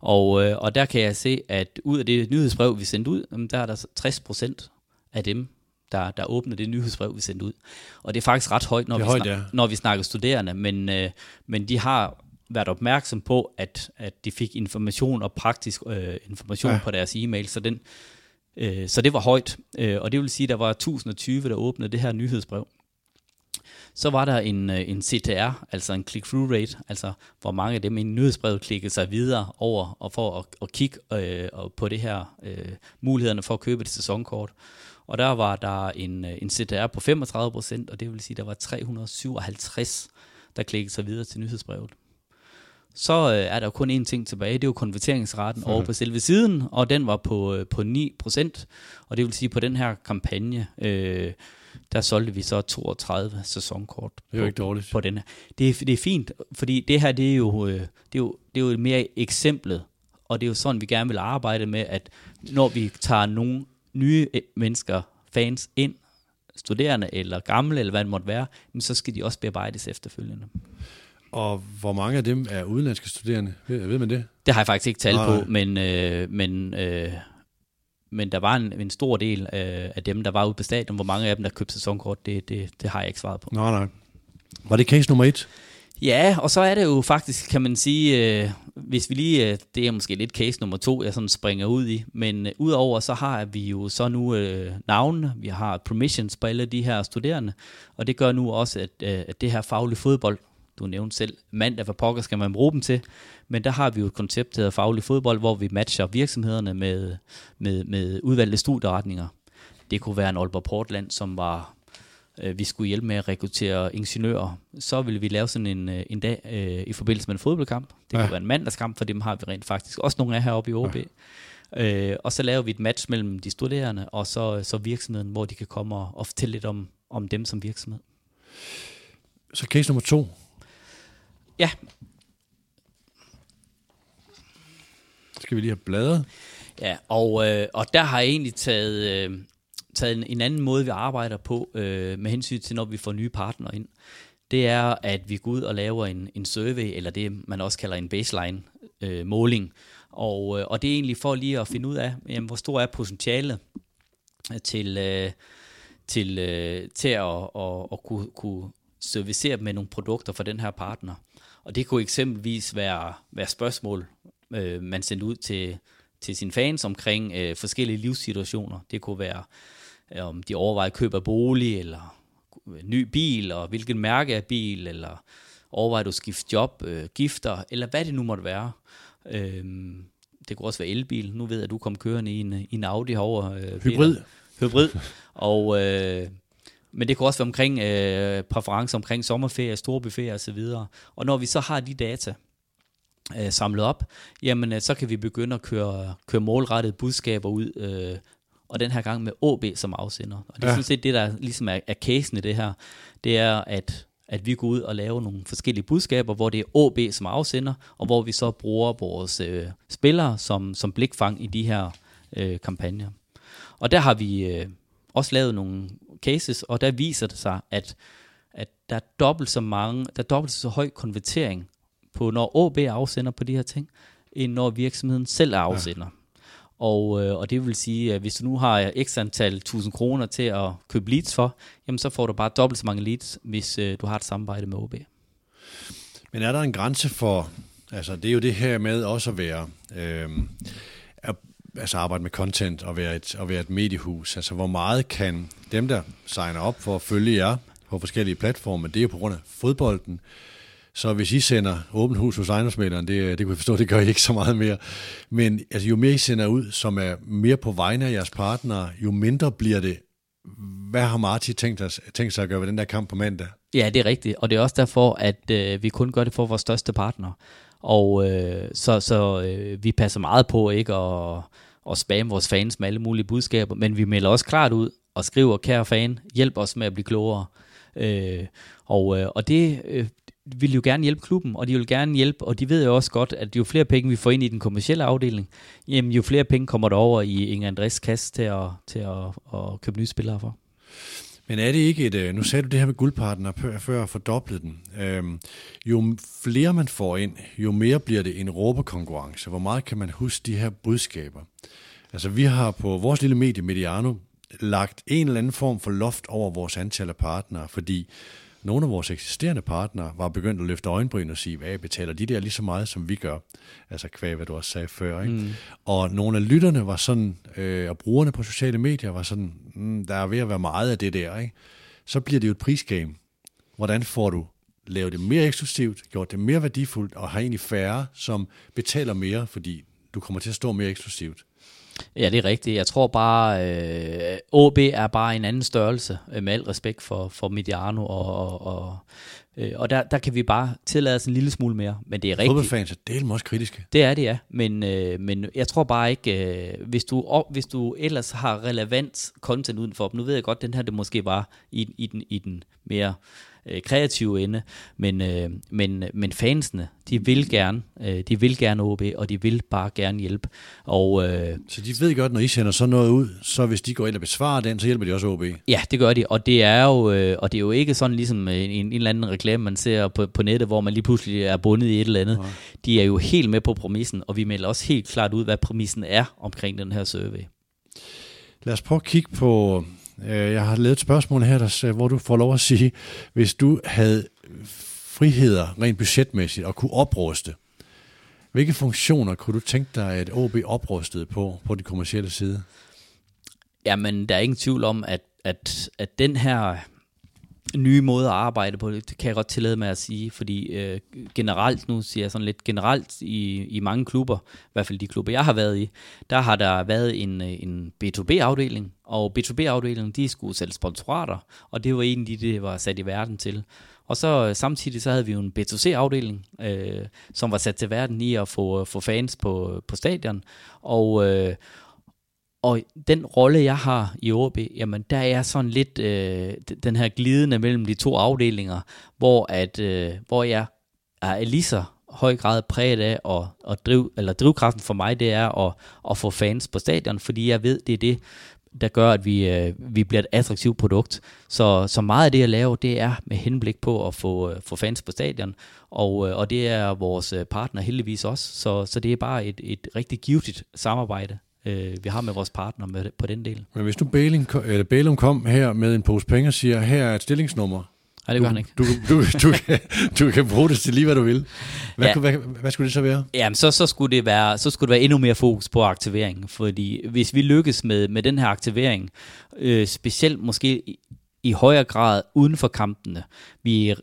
Og, øh, og der kan jeg se, at ud af det nyhedsbrev, vi sendte ud, der er der 60 procent af dem, der, der åbner det nyhedsbrev, vi sendte ud. Og det er faktisk ret højt, når, vi, højt, snak, ja. når vi snakker studerende, men, øh, men de har været opmærksom på, at, at de fik information og praktisk øh, information ja. på deres e-mail, så, den, øh, så det var højt. Øh, og det vil sige, at der var 1020, der åbnede det her nyhedsbrev. Så var der en, øh, en CTR, altså en click-through rate, altså hvor mange af dem i nyhedsbrevet klikkede sig videre over og for at, at kigge øh, på det her øh, mulighederne for at købe et sæsonkort. Og der var der en, øh, en CTR på 35 procent, og det vil sige, der var 357, der klikkede sig videre til nyhedsbrevet. Så øh, er der kun én ting tilbage, det er jo konverteringsraten over på selve siden, og den var på, øh, på 9%, og det vil sige, på den her kampagne, øh, der solgte vi så 32 sæsonkort det er jo ikke dårligt. på den her. Det er, det er fint, fordi det her, det er jo, øh, det er jo, det er jo mere eksemplet, og det er jo sådan, vi gerne vil arbejde med, at når vi tager nogle nye øh, mennesker, fans ind, studerende eller gamle, eller hvad det måtte være, så skal de også bearbejdes efterfølgende. Og hvor mange af dem er udenlandske studerende? Ved, ved man det? Det har jeg faktisk ikke tal på, men, øh, men, øh, men der var en, en stor del øh, af dem, der var ude på stadion. Hvor mange af dem, der købte sæsonkort, det, det, det har jeg ikke svaret på. Nej, nej. Var det case nummer et? Ja, og så er det jo faktisk, kan man sige, øh, hvis vi lige, øh, det er måske lidt case nummer to, jeg sådan springer ud i, men øh, udover så har vi jo så nu øh, navnene, vi har permissions på alle de her studerende, og det gør nu også, at, øh, at det her faglige fodbold, du nævnte selv, mandag, hvad pokker skal man bruge dem til, men der har vi jo et koncept, der hedder faglig fodbold, hvor vi matcher virksomhederne med, med, med udvalgte studieretninger. Det kunne være en Aalborg Portland, som var øh, vi skulle hjælpe med at rekruttere ingeniører, så ville vi lave sådan en, øh, en dag øh, i forbindelse med en fodboldkamp. Det ja. Ja. kunne være en mandagskamp, for dem har vi rent faktisk også nogle af heroppe i OB. Ja. Øh, og så laver vi et match mellem de studerende og så, så virksomheden, hvor de kan komme og, og fortælle lidt om, om dem som virksomhed. Så case nummer to. Ja, Skal vi lige have bladret? Ja, og, øh, og der har jeg egentlig taget, øh, taget en, en anden måde, vi arbejder på øh, med hensyn til, når vi får nye partnere ind. Det er, at vi går ud og laver en, en survey, eller det man også kalder en baseline øh, måling. Og, øh, og det er egentlig for lige at finde ud af, jamen, hvor stor er potentialet til, øh, til, øh, til at, at, at kunne, kunne servicere med nogle produkter for den her partner. Og det kunne eksempelvis være, være spørgsmål, øh, man sendte ud til, til sine fans omkring øh, forskellige livssituationer. Det kunne være, øh, om de overvejer køb af bolig, eller øh, ny bil, og hvilken mærke af bil, eller overvejer du at skifte job, øh, gifter, eller hvad det nu måtte være. Øh, det kunne også være elbil. Nu ved jeg, at du kom kørende i en, i en Audi herover. Øh, Peter. Hybrid. Hybrid. Og, øh, men det kunne også være omkring øh, præferencer omkring sommerferie, storbyferie osv. Og når vi så har de data, øh, samlet op, jamen øh, så kan vi begynde at køre, køre målrettede budskaber ud, øh, og den her gang med OB som afsender. Og det er Ja. sådan set det, der ligesom er, er casen i det her, det er, at, at vi går ud og laver nogle forskellige budskaber, hvor det er OB som afsender, og hvor vi så bruger vores øh, spillere som, som blikfang i de her øh, kampagner. Og der har vi øh, også lavet nogle cases, og der viser det sig, at, at der er dobbelt så mange, der er dobbelt så høj konvertering på, når OB afsender på de her ting, end når virksomheden selv er afsender. Ja. Og, øh, og det vil sige, at hvis du nu har x antal tusind kroner til at købe leads for, jamen så får du bare dobbelt så mange leads, hvis øh, du har et samarbejde med OB. Men er der en grænse for, altså det er jo det her med også at være, øh, altså arbejde med content og være, et, og være et mediehus. Altså hvor meget kan dem, der signer op for at følge jer på forskellige platforme, det er på grund af fodbolden. Så hvis I sender åbent hus hos ejendomsmælderen, det, øh, det kunne jeg forstå, det gør I ikke så meget mere. Men altså, jo mere I sender ud, som er mere på vegne af jeres partnere, jo mindre bliver det. Hvad har Marti tænkt, os, tænkt sig at gøre ved den der kamp på mandag? Ja, det er rigtigt, og det er også derfor, at øh, vi kun gør det for vores største partner. Og øh, så, så øh, vi passer meget på ikke at, og spamme vores fans med alle mulige budskaber, men vi melder også klart ud og skriver, kære fan, hjælp os med at blive klogere. Øh, og, øh, og det øh, vil jo gerne hjælpe klubben, og de vil gerne hjælpe, og de ved jo også godt, at jo flere penge vi får ind i den kommercielle afdeling, jamen jo flere penge kommer der over i Inger Andres kasse til at, til at, at købe nye spillere for. Men er det ikke et, øh, nu sagde du det her med guldpartner før- før jeg den. Øhm, jo flere man får ind, jo mere bliver det en råbekonkurrence. Hvor meget kan man huske de her budskaber? Altså vi har på vores lille medie Mediano lagt en eller anden form for loft over vores antal af partnere, fordi nogle af vores eksisterende partnere var begyndt at løfte øjenbryn og sige, hvad betaler de der lige så meget, som vi gør? Altså kvæg, hvad du også sagde før. Ikke? Mm. Og nogle af lytterne var sådan, øh, og brugerne på sociale medier var sådan, mm, der er ved at være meget af det der. Ikke? Så bliver det jo et prisgame. Hvordan får du lavet det mere eksklusivt, gjort det mere værdifuldt, og har egentlig færre, som betaler mere, fordi du kommer til at stå mere eksklusivt. Ja, det er rigtigt. Jeg tror bare, øh, OB er bare en anden størrelse, øh, med al respekt for, for Mediano, og, og, og, øh, og der, der kan vi bare tillade os en lille smule mere. Men det er rigtigt. Fodboldfans er delt også kritiske. Det er det, ja. Men, øh, men jeg tror bare ikke, øh, hvis, du, og, hvis du ellers har relevant content udenfor, nu ved jeg godt, den her det måske var i, i, den, i den mere øh, kreative ende, men, øh, men, men fansene, de vil gerne, øh, de vil gerne OB, og de vil bare gerne hjælpe. Og, øh, så de ved godt, når I sender sådan noget ud, så hvis de går ind og besvarer den, så hjælper de også OB? Ja, det gør de, og det er jo, øh, og det er jo ikke sådan ligesom en, en eller anden reklame, man ser på, på nettet, hvor man lige pludselig er bundet i et eller andet. Nej. De er jo helt med på præmissen, og vi melder også helt klart ud, hvad præmissen er omkring den her survey. Lad os prøve at kigge på, øh, Øh, jeg har lavet et spørgsmål her, der, hvor du får lov at sige, hvis du havde friheder rent budgetmæssigt og kunne opruste, hvilke funktioner kunne du tænke dig, at OB oprustede på, på de kommercielle side? Jamen, der er ingen tvivl om, at, at, at den her nye måde at arbejde på, det kan jeg godt tillade mig at sige, fordi øh, generelt, nu siger jeg sådan lidt generelt i, i mange klubber, i hvert fald de klubber, jeg har været i, der har der været en, øh, en B2B-afdeling, og B2B-afdelingen, de skulle sælge sponsorater, og det var egentlig det, det var sat i verden til. Og så øh, samtidig så havde vi jo en B2C-afdeling, øh, som var sat til verden i at få, øh, få fans på, på stadion, og, øh, og den rolle, jeg har i OB, jamen der er sådan lidt øh, den her glidende mellem de to afdelinger, hvor, at, øh, hvor jeg er lige så høj grad præget af, og, og driv, eller drivkraften for mig, det er at, at få fans på stadion, fordi jeg ved, det er det, der gør, at vi, øh, vi bliver et attraktivt produkt. Så, så meget af det, jeg laver, det er med henblik på at få, øh, få fans på stadion, og, øh, og det er vores øh, partner heldigvis også, så, så det er bare et, et rigtig givetigt samarbejde øh, vi har med vores partner med, på den del. Men hvis nu Bælum, eller Bælum kom her med en pose penge og siger, her er et stillingsnummer, Nej, det gør han ikke. Du, du, du, kan, du kan bruge det til lige, hvad du vil. Hvad, ja. hvad, hvad, hvad skulle det så være? Jamen, så, så, skulle det være, så skulle det være endnu mere fokus på aktivering. Fordi hvis vi lykkes med, med den her aktivering, øh, specielt måske i, i højere grad uden for kampene, vi,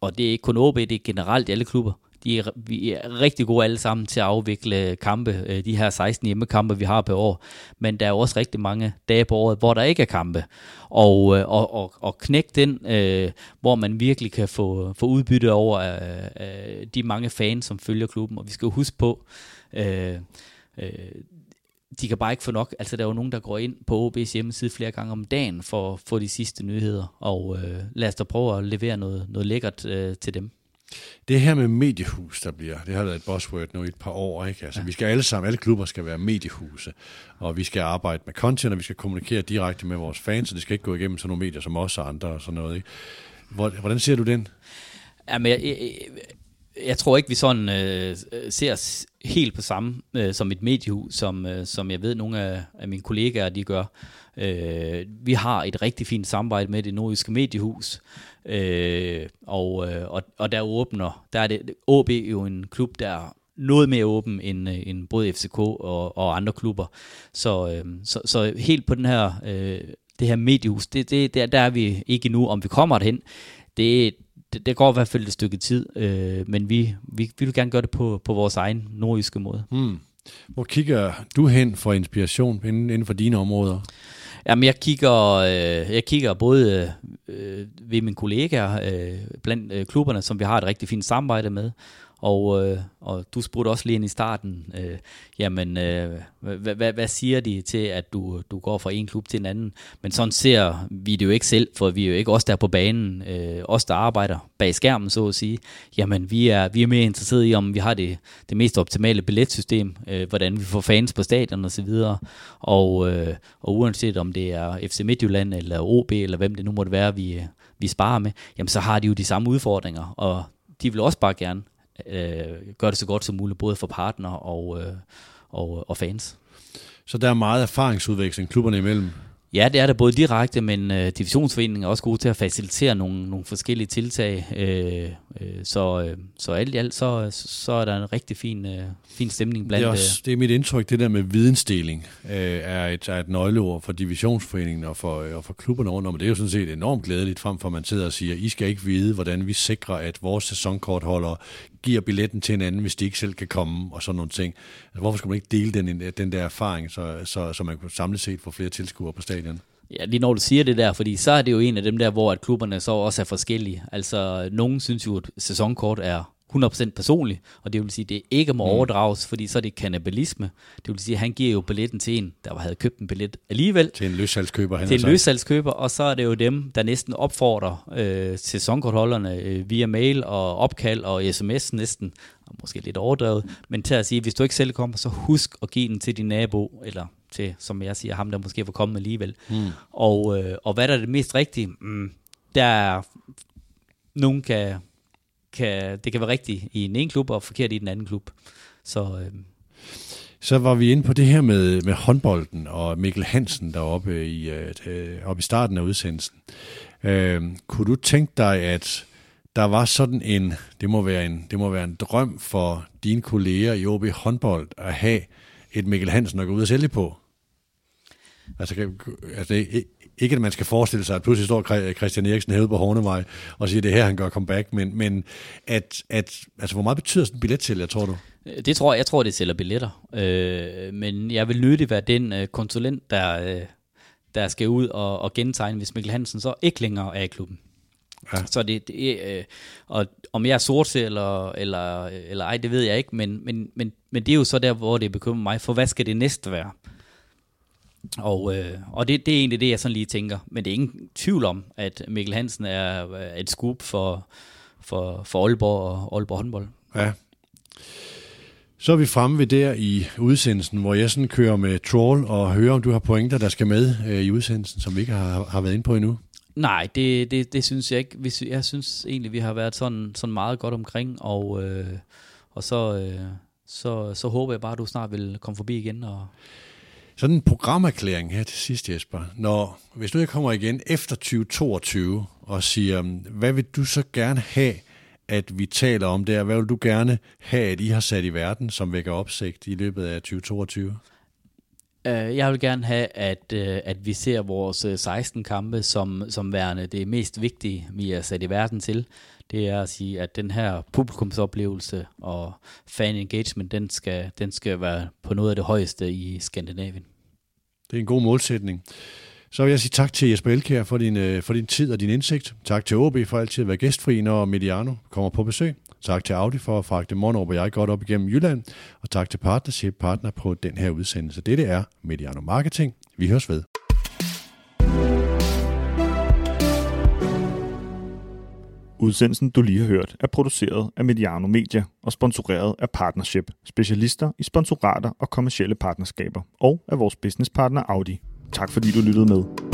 og det er ikke kun OB, det er generelt i alle klubber, de er, vi er rigtig gode alle sammen til at afvikle kampe, øh, de her 16 hjemmekampe, vi har per år. Men der er også rigtig mange dage på året, hvor der ikke er kampe. Og, øh, og, og, og knække den, øh, hvor man virkelig kan få, få udbytte over øh, øh, de mange fans, som følger klubben. Og vi skal jo huske på, øh, øh, de kan bare ikke få nok. Altså, der er jo nogen, der går ind på OB's hjemmeside flere gange om dagen for at få de sidste nyheder. Og øh, lad os da prøve at levere noget, noget lækkert øh, til dem. Det her med mediehus, der bliver, det har været et buzzword nu i et par år, ikke? Altså, ja. vi skal alle sammen, alle klubber skal være mediehuse, og vi skal arbejde med content, og vi skal kommunikere direkte med vores fans, og det skal ikke gå igennem sådan nogle medier som os og andre og sådan noget, ikke? Hvordan ser du den? Jamen, jeg, jeg, jeg tror ikke, vi sådan øh, ser os helt på samme øh, som et mediehus, som, øh, som jeg ved, nogle af, af mine kollegaer, de gør. Øh, vi har et rigtig fint samarbejde med det nordiske mediehus, øh, og, øh, og, og der åbner, der er det, OB jo en klub, der er noget mere åben end, øh, end både FCK og, og andre klubber. Så, øh, så, så helt på den her, øh, det her mediehus, det, det, der, der er vi ikke endnu, om vi kommer derhen. Det, det, det går i hvert fald et stykke tid, øh, men vi, vi, vi vil gerne gøre det på, på vores egen nordiske måde. Hmm. Hvor kigger du hen for inspiration inden, inden for dine områder? Jamen, jeg kigger, øh, jeg kigger både øh, ved mine kollegaer øh, blandt øh, klubberne, som vi har et rigtig fint samarbejde med, og, øh, og du spurgte også lige ind i starten, øh, jamen, øh, hvad, hvad, hvad siger de til, at du, du går fra en klub til en anden? Men sådan ser vi det jo ikke selv, for vi er jo ikke os der på banen, øh, os der arbejder bag skærmen, så at sige. Jamen, vi er, vi er mere interesserede i, om vi har det, det mest optimale billetsystem, øh, hvordan vi får fans på stadion og så videre. Og, øh, og uanset om det er FC Midtjylland eller OB, eller hvem det nu måtte være, vi, vi sparer med, jamen så har de jo de samme udfordringer, og de vil også bare gerne øh, gøre det så godt som muligt, både for partner og, øh, og, og fans. Så der er meget erfaringsudveksling klubberne imellem? Ja, det er der både direkte, men øh, divisionsforeningen er også god til at facilitere nogle, nogle forskellige tiltag. Øh, øh, så, øh, så alt i alt, så, så er der en rigtig fin, øh, fin stemning blandt... Det er, også, øh, det er mit indtryk, det der med vidensdeling øh, er, et, er et nøgleord for divisionsforeningen og for, øh, og for klubberne rundt om. Det er jo sådan set enormt glædeligt, frem for at man sidder og siger, I skal ikke vide, hvordan vi sikrer, at vores sæsonkortholder giver billetten til en anden, hvis de ikke selv kan komme, og sådan nogle ting. Altså, hvorfor skulle man ikke dele den, den der erfaring, så, så, så man kunne samlet set få flere tilskuere på stadion? Ja, lige når du siger det der, fordi så er det jo en af dem der, hvor at klubberne så også er forskellige. Altså, nogen synes jo, at sæsonkort er 100% personlig, og det vil sige, at det ikke må overdrages, fordi så er det kannibalisme. Det vil sige, at han giver jo billetten til en, der havde købt en billet alligevel, Til en løssalgskøber. han til en løssalgskøber, og så er det jo dem, der næsten opfordrer øh, sæsonkortholderne øh, via mail og opkald og sms næsten, og måske lidt overdrevet, men til at sige, hvis du ikke selv kommer, så husk at give den til din nabo, eller til, som jeg siger, ham der måske var kommet alligevel. Mm. Og, øh, og hvad der er det mest rigtige? Mm, der er, nogen kan, kan, det kan være rigtigt i en ene klub, og forkert i den anden klub. Så øh, Så var vi inde på det her med, med håndbolden og Mikkel Hansen deroppe i, øh, øh oppe i starten af udsendelsen. Øh, kunne du tænke dig, at der var sådan en, det må være en, det må være en drøm for dine kolleger i OB håndbold at have et Mikkel Hansen at gå ud og sælge på? Altså, altså det ikke, at man skal forestille sig, at pludselig står Chri- Christian Eriksen herude på Hornevej og siger, at det er her, han gør comeback, men, men at, at, altså, hvor meget betyder sådan en billetsælger, tror du? Øh, Det tror jeg, jeg tror, det sælger billetter. Øh, men jeg vil nødig være den øh, konsulent, der, øh, der skal ud og, og gentegne, hvis Mikkel Hansen så ikke længere er i klubben. Ja. Så det, det øh, og om jeg er sort eller, eller, eller ej, det ved jeg ikke, men, men, men, men det er jo så der, hvor det bekymrer mig, for hvad skal det næste være? Og, øh, og det, det er egentlig det, jeg sådan lige tænker. Men det er ingen tvivl om, at Mikkel Hansen er er et scoop for, for, for Aalborg og Aalborg håndbold. Ja. Så er vi fremme ved der i udsendelsen, hvor jeg sådan kører med troll og hører, om du har pointer, der skal med øh, i udsendelsen, som vi ikke har, har været inde på endnu. Nej, det, det, det synes jeg ikke. Jeg synes egentlig, vi har været sådan, sådan meget godt omkring, og, øh, og så, øh, så, så håber jeg bare, at du snart vil komme forbi igen. Og, sådan en programerklæring her til sidst, Jesper. Når, hvis nu jeg kommer igen efter 2022 og siger, mm, hvad vil du så gerne have, at vi taler om der? Hvad vil du gerne have, at I har sat i verden, som vækker opsigt i løbet af 2022? Øh, jeg vil gerne have, at, øh, at vi ser vores øh, 16 kampe som, som værende det mest vigtige, vi er sat i verden til. Det er at sige, at den her publikumsoplevelse og fan engagement, den skal, den skal være på noget af det højeste i Skandinavien. Det er en god målsætning. Så vil jeg sige tak til Jesper Elkær for din, øh, for din tid og din indsigt. Tak til OB for altid at være gæstfri, når Mediano kommer på besøg. Tak til Audi for at fragte Monrup og jeg godt op igennem Jylland. Og tak til Partnership Partner på den her udsendelse. Dette er Mediano Marketing. Vi høres ved. Udsendelsen, du lige har hørt, er produceret af Mediano Media og sponsoreret af Partnership, specialister i sponsorater og kommercielle partnerskaber, og af vores businesspartner Audi. Tak fordi du lyttede med.